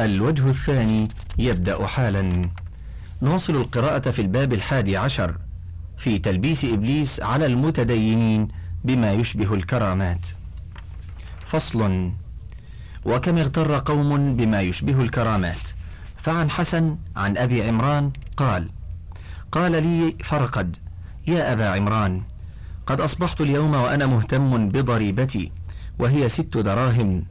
الوجه الثاني يبدأ حالا. نواصل القراءة في الباب الحادي عشر في تلبيس إبليس على المتدينين بما يشبه الكرامات. فصل وكم اغتر قوم بما يشبه الكرامات؟ فعن حسن عن أبي عمران قال قال لي فرقد يا أبا عمران قد أصبحت اليوم وأنا مهتم بضريبتي وهي ست دراهم.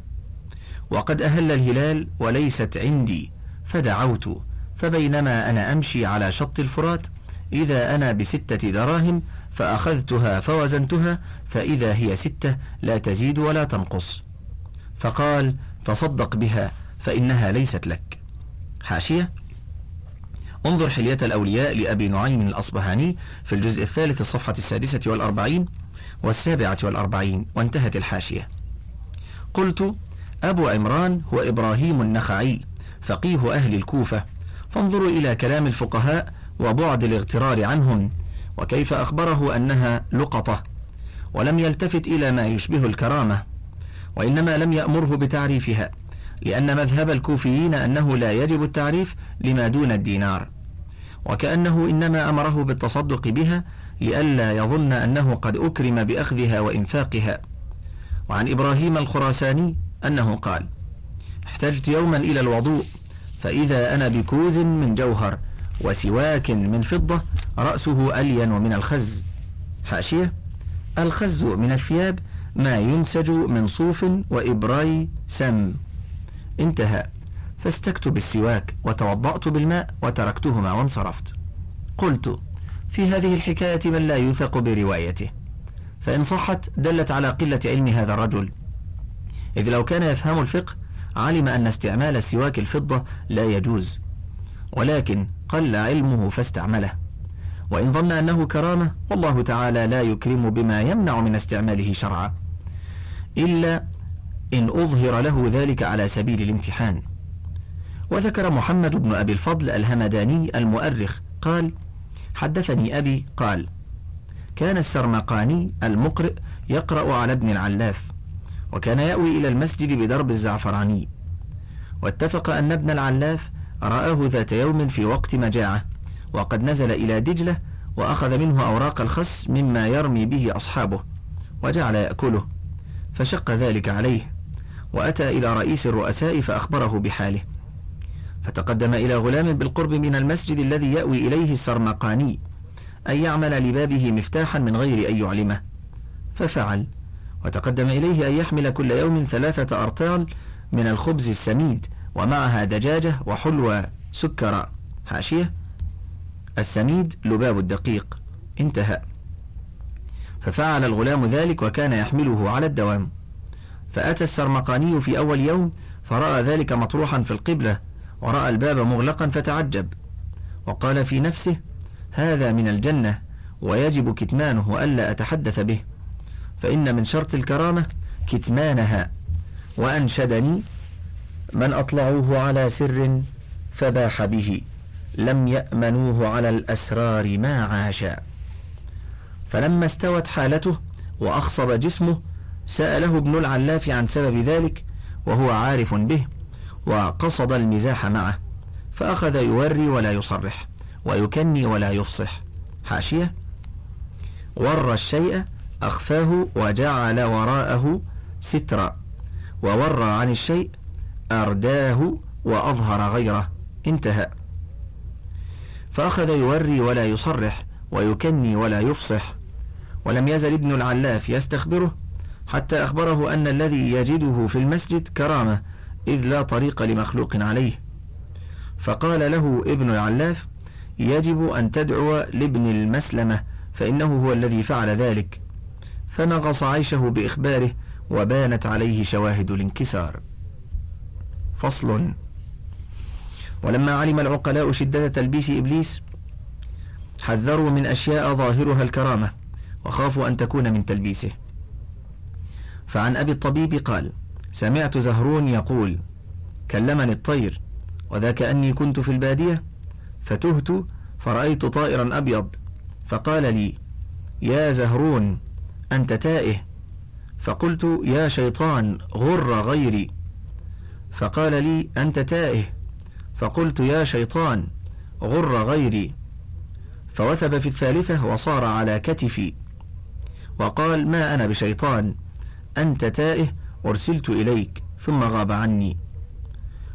وقد أهل الهلال وليست عندي فدعوت. فبينما أنا أمشي على شط الفرات إذا أنا بستة دراهم فأخذتها فوزنتها فإذا هي ستة لا تزيد ولا تنقص. فقال تصدق بها فإنها ليست لك. حاشية. انظر حلية الأولياء لأبي نعيم الأصبهاني في الجزء الثالث الصفحة السادسة والأربعين والسابعة والأربعين وانتهت الحاشية. قلت أبو عمران هو إبراهيم النخعي فقيه أهل الكوفة. فانظروا إلى كلام الفقهاء وبعد الاغترار عنهم وكيف أخبره أنها لقطة. ولم يلتفت إلى ما يشبه الكرامة وإنما لم يأمره بتعريفها لأن مذهب الكوفيين أنه لا يجب التعريف لما دون الدينار. وكأنه إنما أمره بالتصدق بها لئلا يظن أنه قد أكرم بأخذها وإنفاقها. وعن إبراهيم الخراساني أنه قال احتجت يوما إلى الوضوء فإذا أنا بكوز من جوهر وسواك من فضة رأسه ألين من الخز. حاشية الخز من الثياب ما ينسج من صوف وإبراي سم. انتهى. فاستكت بالسواك وتوضأت بالماء وتركتهما وانصرفت. قلت في هذه الحكاية من لا يوثق بروايته. فإن صحت دلت على قلة علم هذا الرجل. إذ لو كان يفهم الفقه علم أن استعمال السواك الفضة لا يجوز. ولكن قل علمه فاستعمله. وإن ظن أنه كرامة والله تعالى لا يكرم بما يمنع من استعماله شرعا. إلا إن أظهر له ذلك على سبيل الامتحان. وذكر محمد بن أبي الفضل الهمداني المؤرخ قال حدثني أبي قال كان السرمقاني المقرئ يقرأ على ابن العلاف وكان يأوي إلى المسجد بدرب الزعفراني. واتفق أن ابن العلاف رآه ذات يوم في وقت مجاعة وقد نزل إلى دجلة وأخذ منه أوراق الخس مما يرمي به أصحابه وجعل يأكله. فشق ذلك عليه وأتى إلى رئيس الرؤساء فأخبره بحاله. فتقدم إلى غلام بالقرب من المسجد الذي يأوي إليه السرمقاني أن يعمل لبابه مفتاحا من غير أن يعلمه. ففعل. وتقدم إليه أن يحمل كل يوم ثلاثة أرطال من الخبز السميد ومعها دجاجة وحلوى سكر حاشية. السميد لباب الدقيق. انتهى. ففعل الغلام ذلك وكان يحمله على الدوام. فأتى السرمقاني في أول يوم فرأى ذلك مطروحا في القبلة ورأى الباب مغلقا فتعجب. وقال في نفسه هذا من الجنة ويجب كتمانه ألا أتحدث به. فإن من شرط الكرامة كتمانها. وأنشدني من أطلعوه على سر فباح به لم يأمنوه على الأسرار ما عاشا. فلما استوت حالته وأخصب جسمه سأله ابن العلاف عن سبب ذلك وهو عارف به وقصد المزاح معه. فأخذ يوري ولا يصرح ويكني ولا يفصح. حاشية ور الشيء أخفاه وجعل وراءه سترا وورى عن الشيء أرداه وأظهر غيره انتهى. فأخذ يوري ولا يصرح ويكني ولا يفصح ولم يزل ابن العلاف يستخبره حتى أخبره أن الذي يجده في المسجد كرامة إذ لا طريق لمخلوق عليه. فقال له ابن العلاف يجب أن تدعو لابن المسلمة فإنه هو الذي فعل ذلك. فنغص عيشه بإخباره وبانت عليه شواهد الانكسار. فصل. ولما علم العقلاء شدة تلبيس إبليس حذروا من أشياء ظاهرها الكرامة وخافوا أن تكون من تلبيسه. فعن أبي الطبيب قال سمعت زهرون يقول كلمني الطير وذاك أني كنت في البادية فتهت فرأيت طائرا أبيض فقال لي يا زهرون أنت تائه. فقلت يا شيطان غر غيري. فقال لي أنت تائه. فقلت يا شيطان غر غيري. فوثب في الثالثة وصار على كتفي. وقال ما أنا بشيطان. أنت تائه أرسلت إليك ثم غاب عني.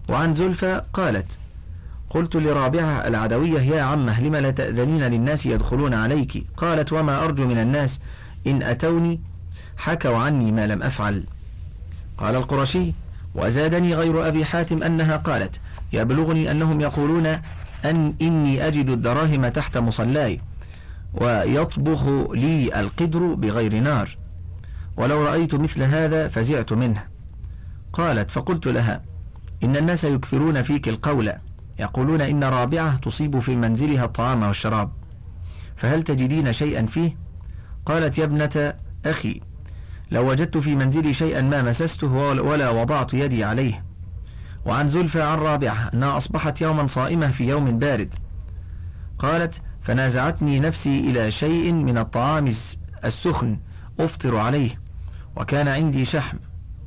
وعن زلفى قالت قلت لرابعة العدوية يا عمة لم لا تأذنين للناس يدخلون عليك؟ قالت وما أرجو من الناس إن أتوني حكوا عني ما لم أفعل. قال القرشي وزادني غير أبي حاتم أنها قالت يبلغني أنهم يقولون أن إني أجد الدراهم تحت مصلاي ويطبخ لي القدر بغير نار. ولو رأيت مثل هذا فزعت منه. قالت فقلت لها إن الناس يكثرون فيك القول يقولون إن رابعة تصيب في منزلها الطعام والشراب فهل تجدين شيئا فيه؟ قالت يا ابنة أخي لو وجدت في منزلي شيئا ما مسسته ولا وضعت يدي عليه. وعن زلفى عن رابعة أنها أصبحت يوما صائمة في يوم بارد. قالت فنازعتني نفسي إلى شيء من الطعام السخن أفطر عليه وكان عندي شحم.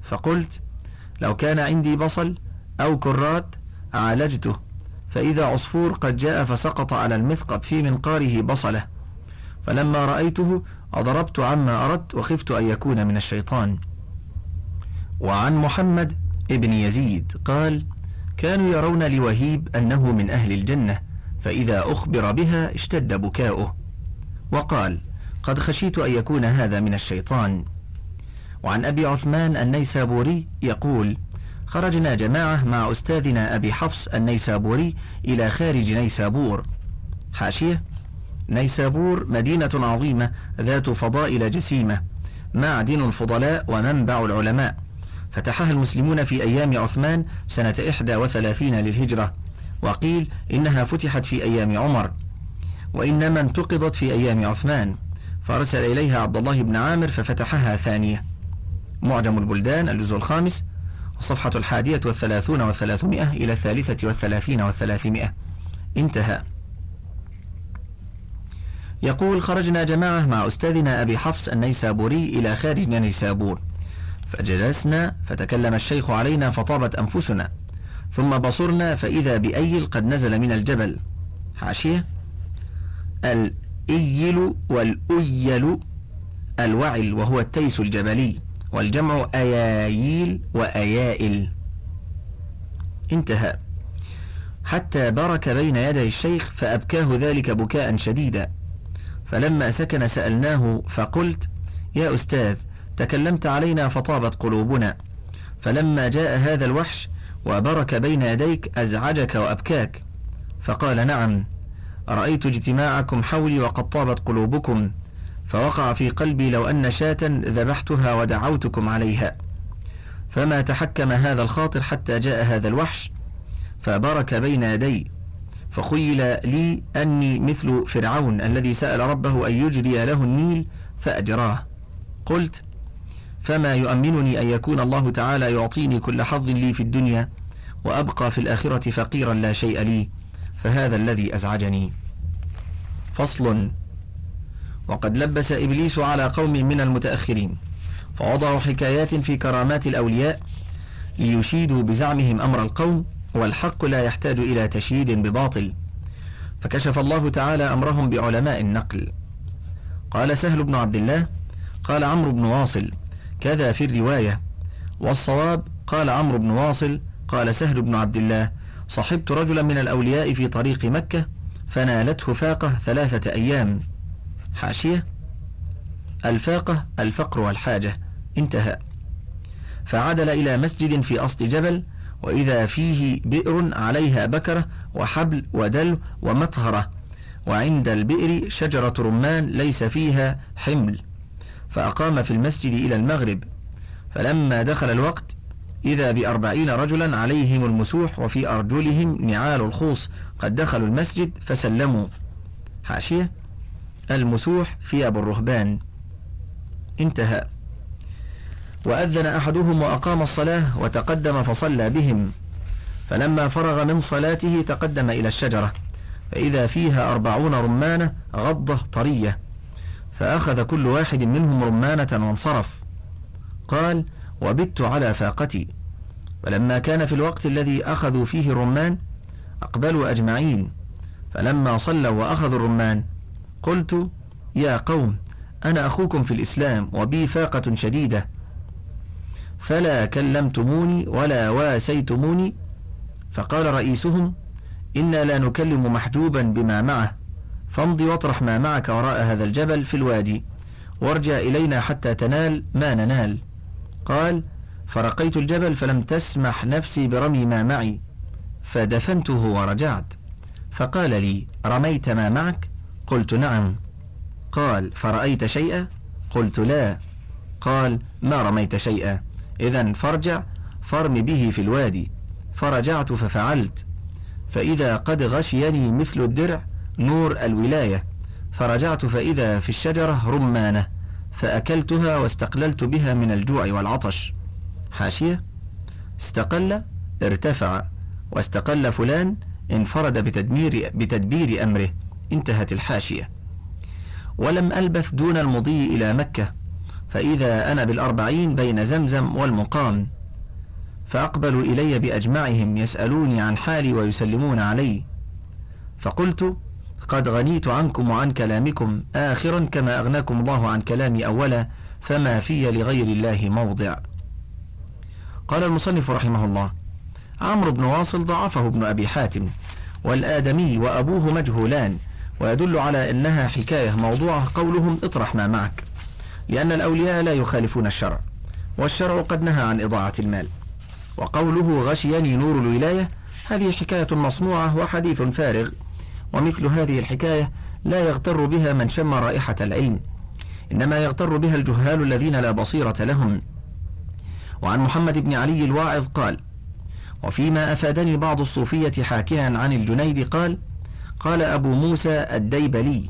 فقلت لو كان عندي بصل أو كرات عالجته فإذا عصفور قد جاء فسقط على المثقب في منقاره بصله. فلما رأيته أضربت عما أردت وخفت أن يكون من الشيطان. وعن محمد ابن يزيد قال كانوا يرون لوهيب أنه من أهل الجنة فإذا أخبر بها اشتد بكاؤه. وقال قد خشيت أن يكون هذا من الشيطان. وعن أبي عثمان النيسابوري يقول خرجنا جماعة مع أستاذنا أبي حفص النيسابوري إلى خارج نيسابور. حاشية نيسابور مدينة عظيمة ذات فضائل جسيمة معدن الفضلاء ومنبع العلماء. فتحها المسلمون في أيام عثمان سنة إحدى وثلاثين للهجرة. وقيل إنها فتحت في أيام عمر. وإنما انتقضت في أيام عثمان. فأرسل إليها عبد الله بن عامر ففتحها ثانية. معجم البلدان الجزء الخامس الصفحة الحادية والثلاثون والثلاثمائة إلى الثالثة والثلاثين والثلاثمائة. انتهى. يقول خرجنا جماعة مع أستاذنا أبي حفص النيسابوري إلى خارج نيسابور. فجلسنا فتكلم الشيخ علينا فطابت أنفسنا. ثم بصرنا فإذا بأيل قد نزل من الجبل. حاشية؟ الإيل والأيل الوعل وهو التيس الجبلي والجمع أياييل وأيائل انتهى. حتى برك بين يدي الشيخ فأبكاه ذلك بكاء شديدا. فلما سكن سألناه فقلت يا أستاذ تكلمت علينا فطابت قلوبنا. فلما جاء هذا الوحش وبرك بين يديك أزعجك وأبكاك. فقال نعم. رأيت اجتماعكم حولي وقد طابت قلوبكم. فوقع في قلبي لو أن شاة ذبحتها ودعوتكم عليها. فما تحكم هذا الخاطر حتى جاء هذا الوحش فبرك بين يدي. فخيل لي أني مثل فرعون الذي سأل ربه أن يجري له النيل فأجراه. قلت فما يؤمنني أن يكون الله تعالى يعطيني كل حظ لي في الدنيا وأبقى في الآخرة فقيرا لا شيء لي فهذا الذي أزعجني. فصل. وقد لبس إبليس على قوم من المتأخرين فوضعوا حكايات في كرامات الأولياء ليشيدوا بزعمهم أمر القوم والحق لا يحتاج إلى تشييد بباطل. فكشف الله تعالى أمرهم بعلماء النقل. قال سهل بن عبد الله قال عمرو بن واصل كذا في الرواية. والصواب قال عمرو بن واصل قال سهل بن عبد الله صحبت رجلا من الأولياء في طريق مكة فنالته فاقة ثلاثة أيام. حاشية؟ الفاقة الفقر والحاجة. انتهى. فعدل إلى مسجد في أصل جبل وإذا فيه بئر عليها بكرة وحبل ودلو ومطهرة وعند البئر شجرة رمان ليس فيها حمل. فأقام في المسجد إلى المغرب. فلما دخل الوقت إذا بأربعين رجلا عليهم المسوح وفي أرجلهم نعال الخوص قد دخلوا المسجد فسلموا. حاشية المسوح ثياب الرهبان. انتهى. وأذن أحدهم وأقام الصلاة وتقدم فصلى بهم. فلما فرغ من صلاته تقدم إلى الشجرة. فإذا فيها أربعون رمانة غضة طرية. فأخذ كل واحد منهم رمانة وانصرف. قال وبت على فاقتي. فلما كان في الوقت الذي أخذوا فيه الرمان أقبلوا أجمعين. فلما صلوا وأخذوا الرمان قلت يا قوم أنا أخوكم في الإسلام وبي فاقة شديدة. فلا كلمتموني ولا واسيتموني. فقال رئيسهم إنا لا نكلم محجوبا بما معه. فامضي واطرح ما معك وراء هذا الجبل في الوادي وارجع إلينا حتى تنال ما ننال. قال فرقيت الجبل فلم تسمح نفسي برمي ما معي. فدفنته ورجعت. فقال لي رميت ما معك؟ قلت نعم. قال فرأيت شيئا؟ قلت لا. قال ما رميت شيئا؟ إذا فارجع فارم به في الوادي. فرجعت ففعلت. فإذا قد غشيني مثل الدرع نور الولاية. فرجعت فإذا في الشجرة رمانة. فأكلتها واستقللت بها من الجوع والعطش. حاشية. استقل ارتفع. واستقل فلان انفرد بتدمير بتدبير أمره. انتهت الحاشية. ولم ألبث دون المضي إلى مكة. فإذا أنا بالأربعين بين زمزم والمقام فأقبلوا إلي بأجمعهم يسألوني عن حالي ويسلمون علي. فقلت قد غنيت عنكم وعن كلامكم آخرا كما أغناكم الله عن كلامي أولا فما في لغير الله موضع. قال المصنف رحمه الله عمرو بن واصل ضعفه ابن أبي حاتم والآدمي وأبوه مجهولان ويدل على أنها حكاية موضوعة قولهم اطرح ما معك. لأن الأولياء لا يخالفون الشرع والشرع قد نهى عن إضاعة المال. وقوله غشيني نور الولاية هذه حكاية مصنوعة وحديث فارغ ومثل هذه الحكاية لا يغتر بها من شم رائحة العلم إنما يغتر بها الجهال الذين لا بصيرة لهم. وعن محمد بن علي الواعظ قال وفيما أفادني بعض الصوفية حاكيا عن الجنيد قال قال أبو موسى الديبلي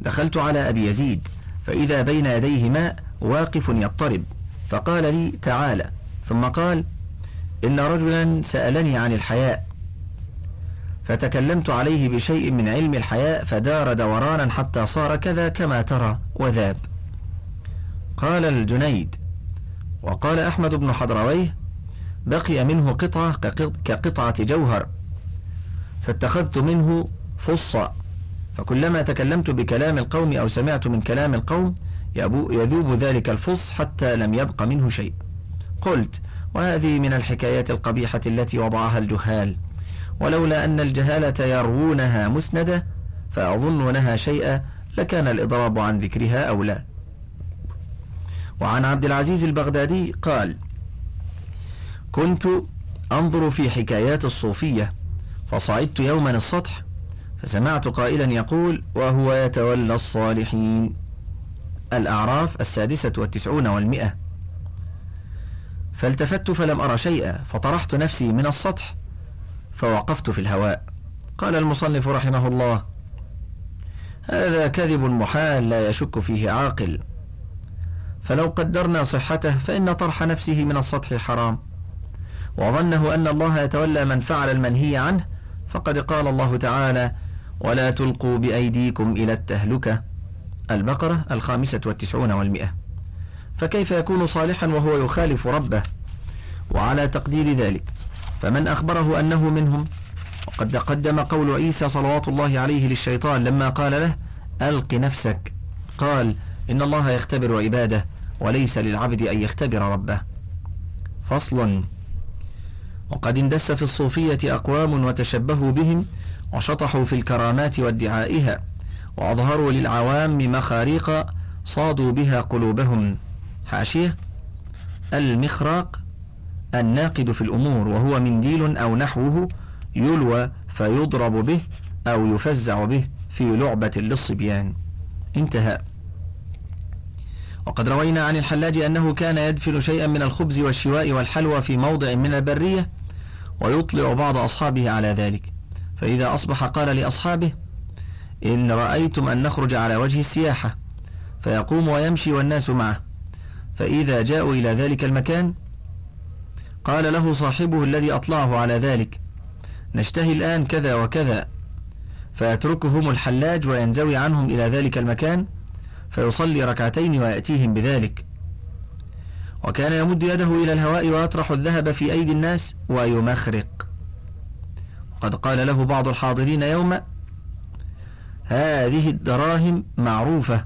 دخلت على أبي يزيد فإذا بين يديه ماء واقف يضطرب. فقال لي تعالى ثم قال إن رجلا سألني عن الحياء. فتكلمت عليه بشيء من علم الحياء فدار دورانا حتى صار كذا كما ترى وذاب. قال الجنيد. وقال أحمد بن حضرويه بقي منه قطعة كقطعة جوهر فاتخذت منه فصا. فكلما تكلمت بكلام القوم أو سمعت من كلام القوم يذوب ذلك الفص حتى لم يبق منه شيء. قلت وهذه من الحكايات القبيحة التي وضعها الجهال. ولولا أن الجهالة يروونها مسندة فأظنونها شيئا لكان الإضراب عن ذكرها أولى وعن عبد العزيز البغدادي قال كنت أنظر في حكايات الصوفية فصعدت يوما السطح فسمعت قائلا يقول وهو يتولى الصالحين. الأعراف السادسة والتسعون والمئة. فالتفت فلم أرى شيئا فطرحت نفسي من السطح فوقفت في الهواء. قال المصنف رحمه الله هذا كذب محال لا يشك فيه عاقل. فلو قدرنا صحته فإن طرح نفسه من السطح حرام. وظنه أن الله يتولى من فعل المنهي عنه فقد قال الله تعالى ولا تلقوا بأيديكم إلى التهلكة. البقرة الخامسة والتسعون والمئة. فكيف يكون صالحا وهو يخالف ربه؟ وعلى تقدير ذلك فمن أخبره أنه منهم وقد تقدم قول عيسى صلوات الله عليه للشيطان لما قال له ألق نفسك. قال إن الله يختبر عباده وليس للعبد أن يختبر ربه. فصل. وقد اندس في الصوفية أقوام وتشبهوا بهم وشطحوا في الكرامات وادعائها وأظهروا للعوام مخاريق صادوا بها قلوبهم. حاشية المخراق الناقد في الأمور وهو منديل أو نحوه يلوى فيضرب به أو يفزع به في لعبة للصبيان. انتهى. وقد روينا عن الحلاج أنه كان يدفن شيئا من الخبز والشواء والحلوى في موضع من البرية ويطلع بعض أصحابه على ذلك. فإذا أصبح قال لأصحابه إن رأيتم أن نخرج على وجه السياحة فيقوم ويمشي والناس معه. فإذا جاءوا إلى ذلك المكان قال له صاحبه الذي أطلعه على ذلك نشتهي الآن كذا وكذا. فيتركهم الحلاج وينزوي عنهم إلى ذلك المكان فيصلي ركعتين ويأتيهم بذلك. وكان يمد يده إلى الهواء ويطرح الذهب في أيدي الناس ويمخرق. قد قال له بعض الحاضرين يوما هذه الدراهم معروفة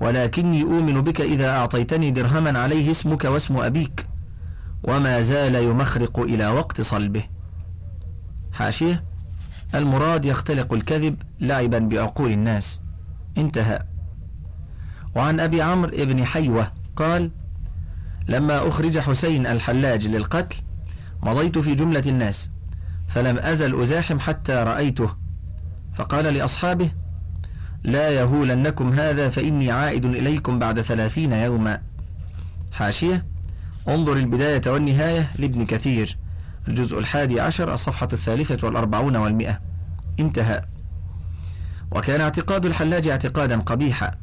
ولكني أؤمن بك إذا أعطيتني درهما عليه اسمك واسم أبيك وما زال يمخرق إلى وقت صلبه. حاشية المراد يختلق الكذب لعبا بعقول الناس. انتهى. وعن أبي عمرو بن حيوة قال لما أخرج حسين الحلاج للقتل مضيت في جملة الناس فلم أزل أزاحم حتى رأيته. فقال لأصحابه لا يهولنكم هذا فإني عائد إليكم بعد ثلاثين يوما. حاشية انظر البداية والنهاية لابن كثير الجزء الحادي عشر الصفحة الثالثة والأربعون والمئة. انتهى. وكان اعتقاد الحلاج اعتقادا قبيحا.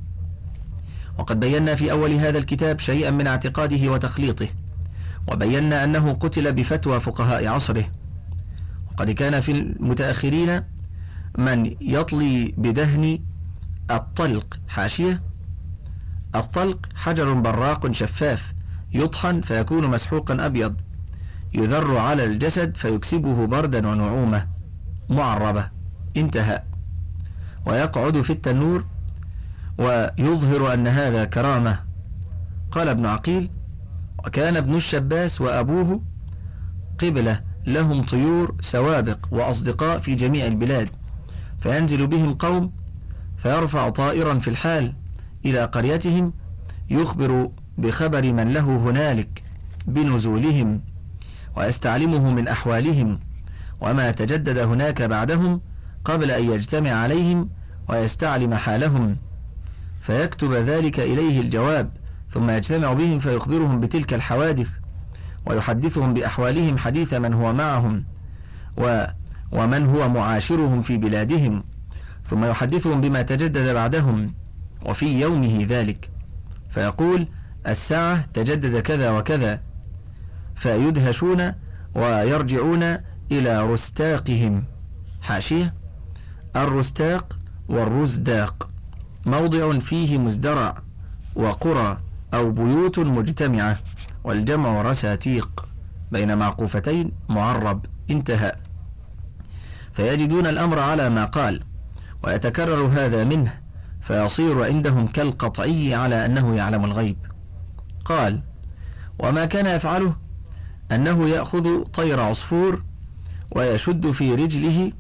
وقد بينا في أول هذا الكتاب شيئا من اعتقاده وتخليطه وبينا أنه قتل بفتوى فقهاء عصره. وقد كان في المتأخرين من يطلي بدهن الطلق حاشية. الطلق حجر براق شفاف يطحن فيكون مسحوقا أبيض. يذر على الجسد فيكسبه بردا ونعومة. معربة. انتهى. ويقعد في التنور ويظهر أن هذا كرامة. قال ابن عقيل وكان ابن الشباس وأبوه قبلة لهم طيور سوابق وأصدقاء في جميع البلاد. فينزل بهم قوم فيرفع طائرا في الحال إلى قريتهم يخبر بخبر من له هنالك بنزولهم ويستعلمه من أحوالهم وما تجدد هناك بعدهم قبل أن يجتمع عليهم ويستعلم حالهم. فيكتب ذلك إليه الجواب ثم يجتمع بهم فيخبرهم بتلك الحوادث ويحدثهم بأحوالهم حديث من هو معهم و ومن هو معاشرهم في بلادهم ثم يحدثهم بما تجدد بعدهم وفي يومه ذلك. فيقول الساعة تجدد كذا وكذا فيدهشون ويرجعون إلى رستاقهم. حاشية الرستاق والرزداق موضع فيه مزدرع وقرى. أو بيوت مجتمعة والجمع رساتيق بين معقوفتين معرب انتهى فيجدون الأمر على ما قال ويتكرر هذا منه فيصير عندهم كالقطعي على أنه يعلم الغيب. قال وما كان يفعله؟ أنه يأخذ طير عصفور ويشد في رجله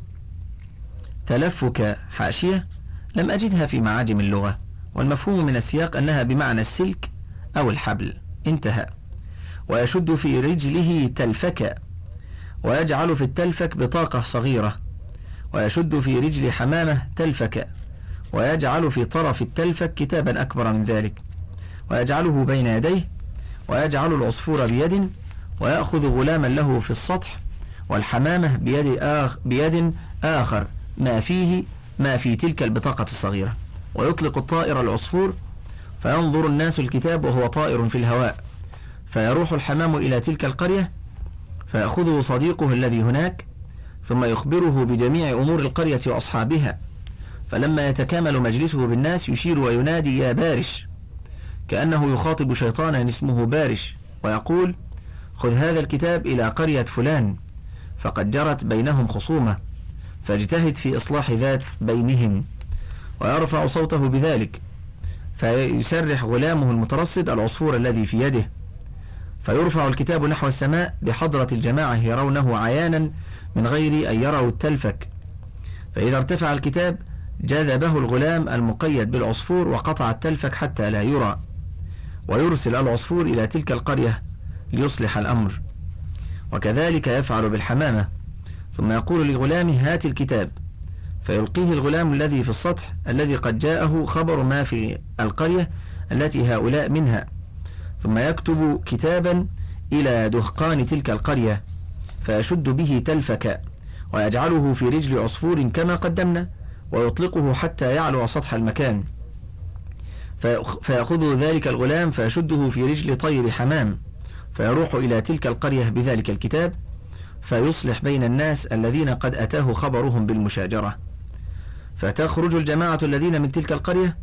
تلفك حاشية لم أجدها في معاجم اللغة والمفهوم من السياق أنها بمعنى السلك أو الحبل. انتهى. ويشد في رجله تلفك ويجعل في التلفك بطاقة صغيرة. ويشد في رجل حمامة تلفك ويجعل في طرف التلفك كتابا أكبر من ذلك. ويجعله بين يديه. ويجعل العصفور بيد. ويأخذ غلاما له في السطح. والحمامة بيد, آخ بيد آخر. ما فيه ما في تلك البطاقة الصغيرة. ويطلق الطائر العصفور فينظر الناس الكتاب وهو طائر في الهواء. فيروح الحمام إلى تلك القرية فيأخذه صديقه الذي هناك ثم يخبره بجميع أمور القرية وأصحابها. فلما يتكامل مجلسه بالناس يشير وينادي يا بارش! كأنه يخاطب شيطانا اسمه بارش ويقول خذ هذا الكتاب إلى قرية فلان فقد جرت بينهم خصومة فاجتهد في إصلاح ذات بينهم. ويرفع صوته بذلك. فيسرح غلامه المترصد العصفور الذي في يده. فيرفع الكتاب نحو السماء بحضرة الجماعة يرونه عيانا من غير أن يروا التلفك. فإذا ارتفع الكتاب جذبه الغلام المقيد بالعصفور وقطع التلفك حتى لا يرى. ويرسل العصفور إلى تلك القرية ليصلح الأمر. وكذلك يفعل بالحمامة. ثم يقول لغلامه هات الكتاب. فيلقيه الغلام الذي في السطح الذي قد جاءه خبر ما في القرية التي هؤلاء منها. ثم يكتب كتابا إلى دهقان تلك القرية فيشد به تلفك ويجعله في رجل عصفور كما قدمنا ويطلقه حتى يعلو سطح المكان. فيأخذ ذلك الغلام فيشده في رجل طير حمام فيروح إلى تلك القرية بذلك الكتاب فيصلح بين الناس الذين قد أتاه خبرهم بالمشاجرة. فتخرج الجماعة الذين من تلك القرية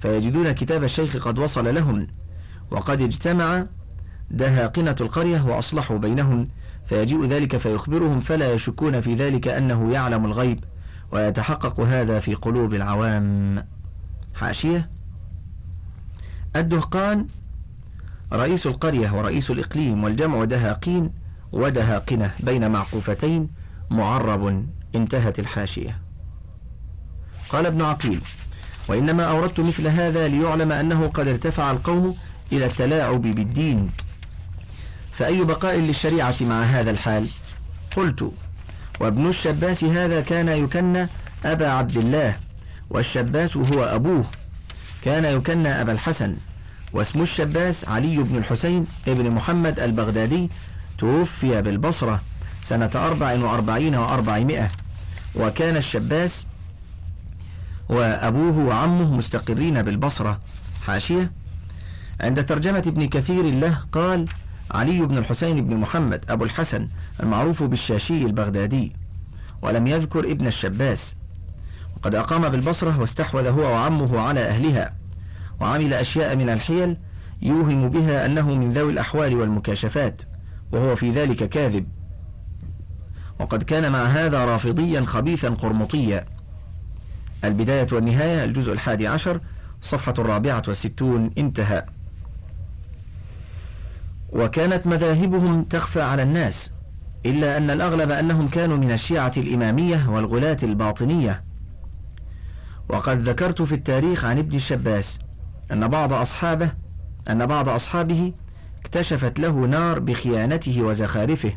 فيجدون كتاب الشيخ قد وصل لهم وقد اجتمع دهاقنة القرية وأصلحوا بينهم فيجيء ذلك فيخبرهم فلا يشكون في ذلك أنه يعلم الغيب ويتحقق هذا في قلوب العوام. حاشية. الدهقان رئيس القرية ورئيس الإقليم والجمع دهاقين ودهاقنة بين معقوفتين معرب انتهت الحاشية. قال ابن عقيل وإنما أوردت مثل هذا ليعلم أنه قد ارتفع القوم إلى التلاعب بالدين. فأي بقاء للشريعة مع هذا الحال؟ قلت وابن الشباس هذا كان يكنى أبا عبد الله والشباس هو أبوه. كان يكنى أبا الحسن واسم الشباس علي بن الحسين ابن محمد البغدادي توفي بالبصرة سنة أربع وأربعين وأربعمائة. وكان الشباس وأبوه وعمه مستقرين بالبصرة. حاشية. عند ترجمة ابن كثير له قال علي بن الحسين بن محمد أبو الحسن المعروف بالشاشي البغدادي ولم يذكر ابن الشباس. وقد أقام بالبصرة واستحوذ هو وعمه على أهلها وعمل أشياء من الحيل يوهم بها أنه من ذوي الأحوال والمكاشفات وهو في ذلك كاذب. وقد كان مع هذا رافضيا خبيثا قرمطيا. البداية والنهاية الجزء الحادي عشر صفحة الرابعة والستون انتهى. وكانت مذاهبهم تخفى على الناس إلا أن الأغلب أنهم كانوا من الشيعة الإمامية والغلاة الباطنية. وقد ذكرت في التاريخ عن ابن الشباس أن بعض أصحابه أن بعض أصحابه اكتشفت له نار بخيانته وزخارفه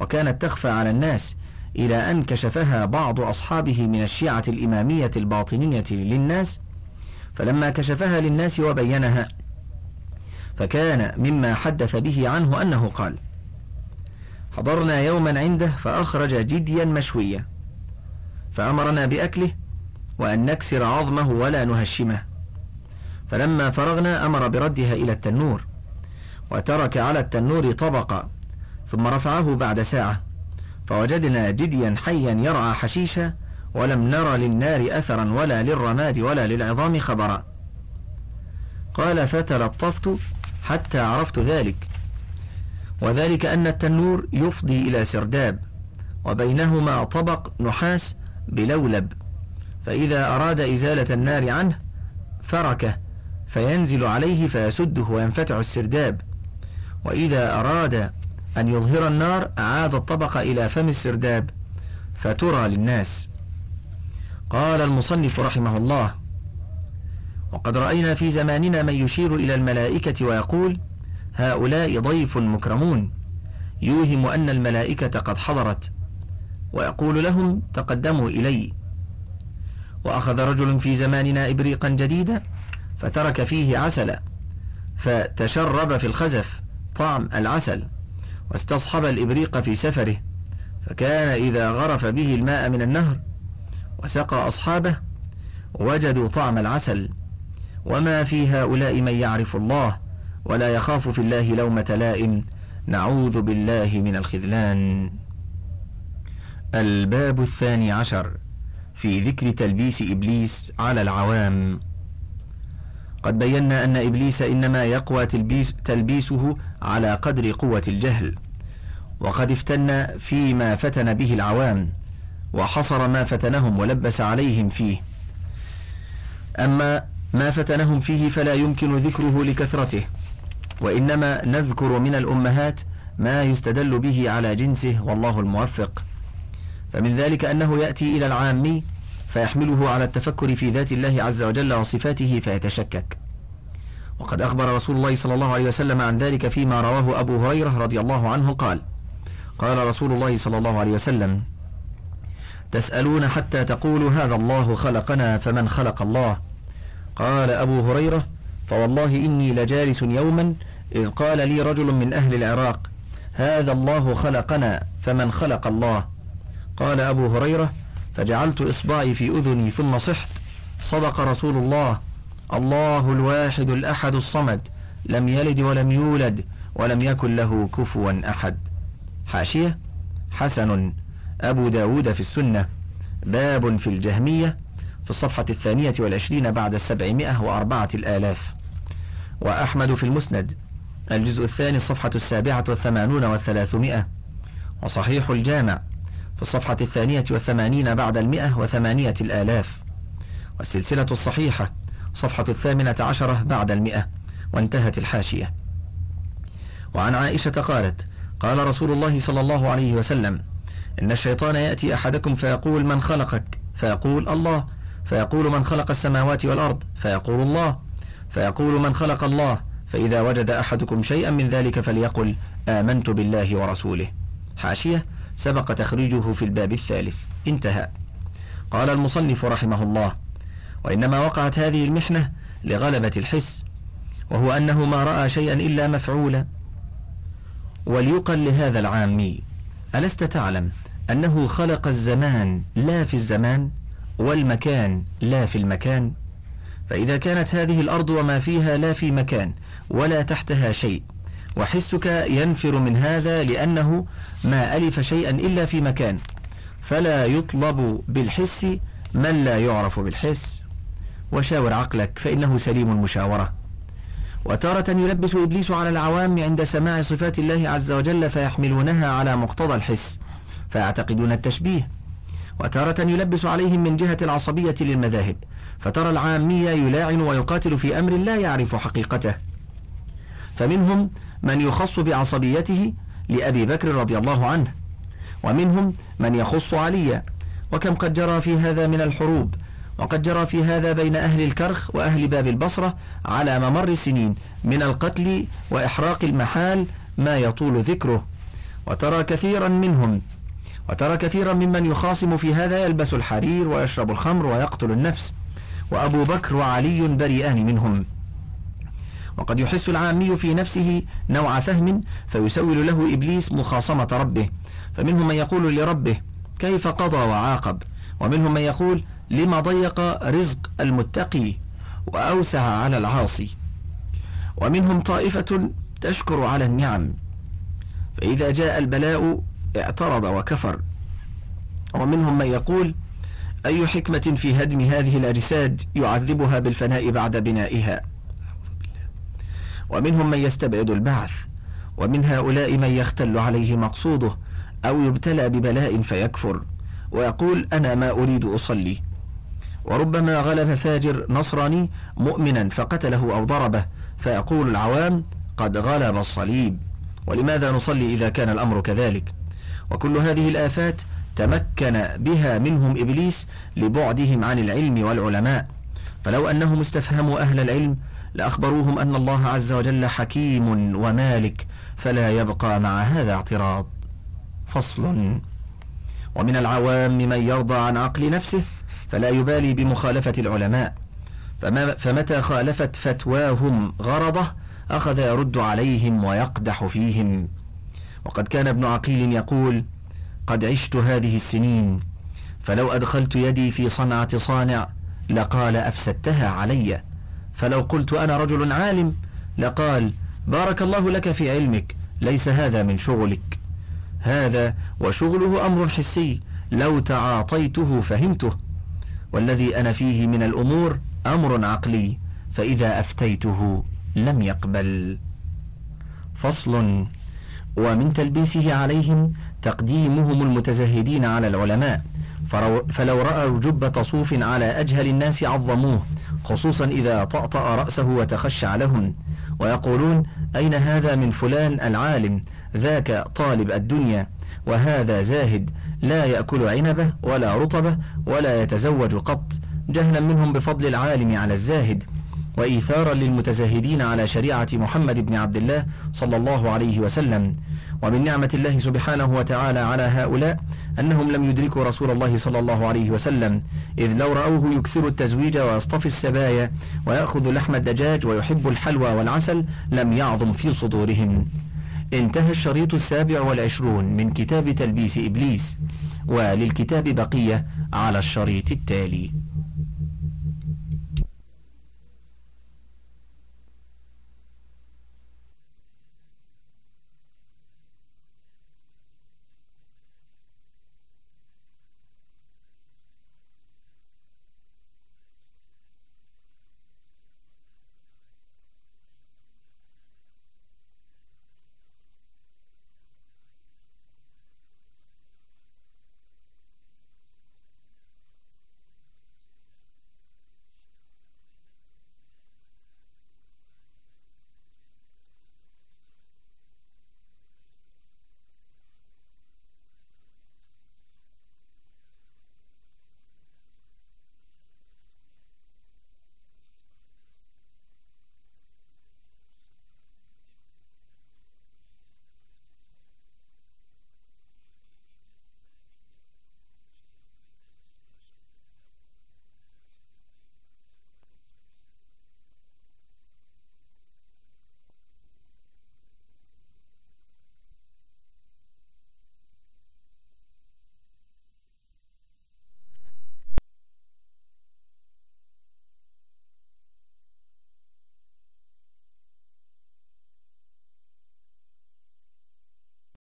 وكانت تخفى على الناس إلى أن كشفها بعض أصحابه من الشيعة الإمامية الباطنية للناس فلما كشفها للناس وبينها فكان مما حدث به عنه أنه قال حضرنا يوما عنده فأخرج جديا مشويا فأمرنا بأكله وأن نكسر عظمه ولا نهشمه. فلما فرغنا أمر بردها إلى التنور وترك على التنور طبقا ثم رفعه بعد ساعة فوجدنا جديا حيا يرعى حشيشا ولم نرى للنار أثرا ولا للرماد ولا للعظام خبرا. قال فتلطفت حتى عرفت ذلك. وذلك أن التنور يفضي إلى سرداب وبينهما طبق نحاس بلولب فإذا أراد إزالة النار عنه فركه فينزل عليه فيسده وينفتح السرداب. وإذا أراد أن يظهر النار أعاد الطبق إلى فم السرداب فترى للناس. قال المصنف رحمه الله وقد رأينا في زماننا من يشير إلى الملائكة ويقول هؤلاء ضيف مكرمون. يوهم أن الملائكة قد حضرت ويقول لهم تقدموا إلي. وأخذ رجل في زماننا إبريقا جديدا فترك فيه عسلا فتشرب في الخزف طعم العسل. واستصحب الإبريق في سفره فكان إذا غرف به الماء من النهر وسقى أصحابه وجدوا طعم العسل. وما في هؤلاء من يعرف الله ولا يخاف في الله لومة لائم. نعوذ بالله من الخذلان. الباب الثاني عشر في ذكر تلبيس إبليس على العوام. قد بينا أن إبليس إنما يقوى تلبيس تلبيسه على قدر قوة الجهل وقد افتن فيما فتن به العوام وحصر ما فتنهم ولبس عليهم فيه. أما ما فتنهم فيه فلا يمكن ذكره لكثرته وإنما نذكر من الأمهات ما يستدل به على جنسه والله الموفق. فمن ذلك أنه يأتي إلى العامي فيحمله على التفكر في ذات الله عز وجل وصفاته فيتشكك. وقد أخبر رسول الله صلى الله عليه وسلم عن ذلك فيما رواه أبو هريرة رضي الله عنه قال قال رسول الله صلى الله عليه وسلم تسألون حتى تقولوا هذا الله خلقنا فمن خلق الله. قال أبو هريرة فوالله إني لجالس يوما إذ قال لي رجل من أهل العراق هذا الله خلقنا فمن خلق الله. قال أبو هريرة فجعلت إصبعي في أذني ثم صحت. صدق رسول الله. الله الواحد الأحد الصمد. لم يلد ولم يولد ولم يكن له كفوا أحد. حاشية. حسن. أبو داود في السنة. باب في الجهمية. في الصفحة الثانية والعشرين بعد السبعمائة وأربعة الآلاف. وأحمد في المسند. الجزء الثاني الصفحة السابعة والثمانون والثلاثمائة. وصحيح الجامع. في الصفحة الثانية والثمانين بعد المئة وثمانية الآلاف. والسلسلة الصحيحة صفحة الثامنة عشرة بعد المئة وانتهت الحاشية. وعن عائشة قالت قال رسول الله صلى الله عليه وسلم إن الشيطان يأتي أحدكم فيقول من خلقك؟ فيقول الله. فيقول من خلق السماوات والأرض؟ فيقول الله. فيقول من خلق الله. فإذا وجد أحدكم شيئا من ذلك فليقل آمنت بالله ورسوله. حاشية. سبق تخريجه في الباب الثالث. انتهى. قال المصنف رحمه الله وإنما وقعت هذه المحنة لغلبة الحس وهو أنه ما رأى شيئا إلا مفعولا. وليقل لهذا العامي ألست تعلم أنه خلق الزمان لا في الزمان والمكان لا في المكان؟ فإذا كانت هذه الأرض وما فيها لا في مكان ولا تحتها شيء. وحسك ينفر من هذا لأنه ما ألف شيئا إلا في مكان. فلا يطلب بالحس من لا يعرف بالحس. وشاور عقلك فإنه سليم المشاورة. وتارة يلبس إبليس على العوام عند سماع صفات الله عز وجل فيحملونها على مقتضى الحس. فيعتقدون التشبيه. وتارة يلبس عليهم من جهة العصبية للمذاهب. فترى العامية يلاعن ويقاتل في أمر لا يعرف حقيقته. فمنهم من يخص بعصبيته لأبي بكر رضي الله عنه ومنهم من يخص عليا وكم قد جرى في هذا من الحروب وقد جرى في هذا بين أهل الكرخ وأهل باب البصرة على ممر السنين من القتل وإحراق المحال ما يطول ذكره. وترى كثيرا منهم وترى كثيرا ممن يخاصم في هذا يلبس الحرير ويشرب الخمر ويقتل النفس وأبو بكر وعلي بريئان منهم. وقد يحس العامي في نفسه نوع فهم فيسول له إبليس مخاصمة ربه. فمنهم من يقول لربه كيف قضى وعاقب؟ ومنهم من يقول لما ضيق رزق المتقي وأوسع على العاصي؟ ومنهم طائفة تشكر على النعم فإذا جاء البلاء اعترض وكفر. ومنهم من يقول أي حكمة في هدم هذه الأجساد يعذبها بالفناء بعد بنائها؟ ومنهم من يستبعد البعث ومن هؤلاء من يختل عليه مقصوده أو يبتلى ببلاء فيكفر ويقول أنا ما أريد أصلي. وربما غلب فاجر نصراني مؤمنا فقتله أو ضربه فيقول العوام قد غلب الصليب. ولماذا نصلي إذا كان الأمر كذلك؟ وكل هذه الآفات تمكن بها منهم إبليس لبعدهم عن العلم والعلماء. فلو أنهم استفهموا أهل العلم لأخبروهم أن الله عز وجل حكيم ومالك فلا يبقى مع هذا اعتراض. فصل. ومن العوام من يرضى عن عقل نفسه فلا يبالي بمخالفة العلماء. فما فمتى خالفت فتواهم غرضه أخذ يرد عليهم ويقدح فيهم. وقد كان ابن عقيل يقول قد عشت هذه السنين فلو أدخلت يدي في صنعة صانع لقال أفسدتها علي. فلو قلت أنا رجل عالم لقال بارك الله لك في علمك ليس هذا من شغلك. هذا وشغله أمر حسي لو تعاطيته فهمته. والذي أنا فيه من الأمور أمر عقلي فإذا أفتيته لم يقبل. فصل. ومن تلبيسه عليهم تقديمهم المتزهدين على العلماء. فلو رأوا جبة صوف على أجهل الناس عظموه خصوصا إذا طأطأ رأسه وتخشع لهم ويقولون أين هذا من فلان العالم؟ ذاك طالب الدنيا. وهذا زاهد لا يأكل عنبه ولا رطبه ولا يتزوج قط. جهلا منهم بفضل العالم على الزاهد. وإيثارا للمتزاهدين على شريعة محمد بن عبد الله صلى الله عليه وسلم. ومن نعمة الله سبحانه وتعالى على هؤلاء أنهم لم يدركوا رسول الله صلى الله عليه وسلم إذ لو رأوه يكثر التزويج ويصطفي السبايا ويأخذ لحم الدجاج ويحب الحلوى والعسل لم يعظم في صدورهم. انتهى الشريط السابع والعشرون من كتاب تلبيس إبليس وللكتاب بقية على الشريط التالي.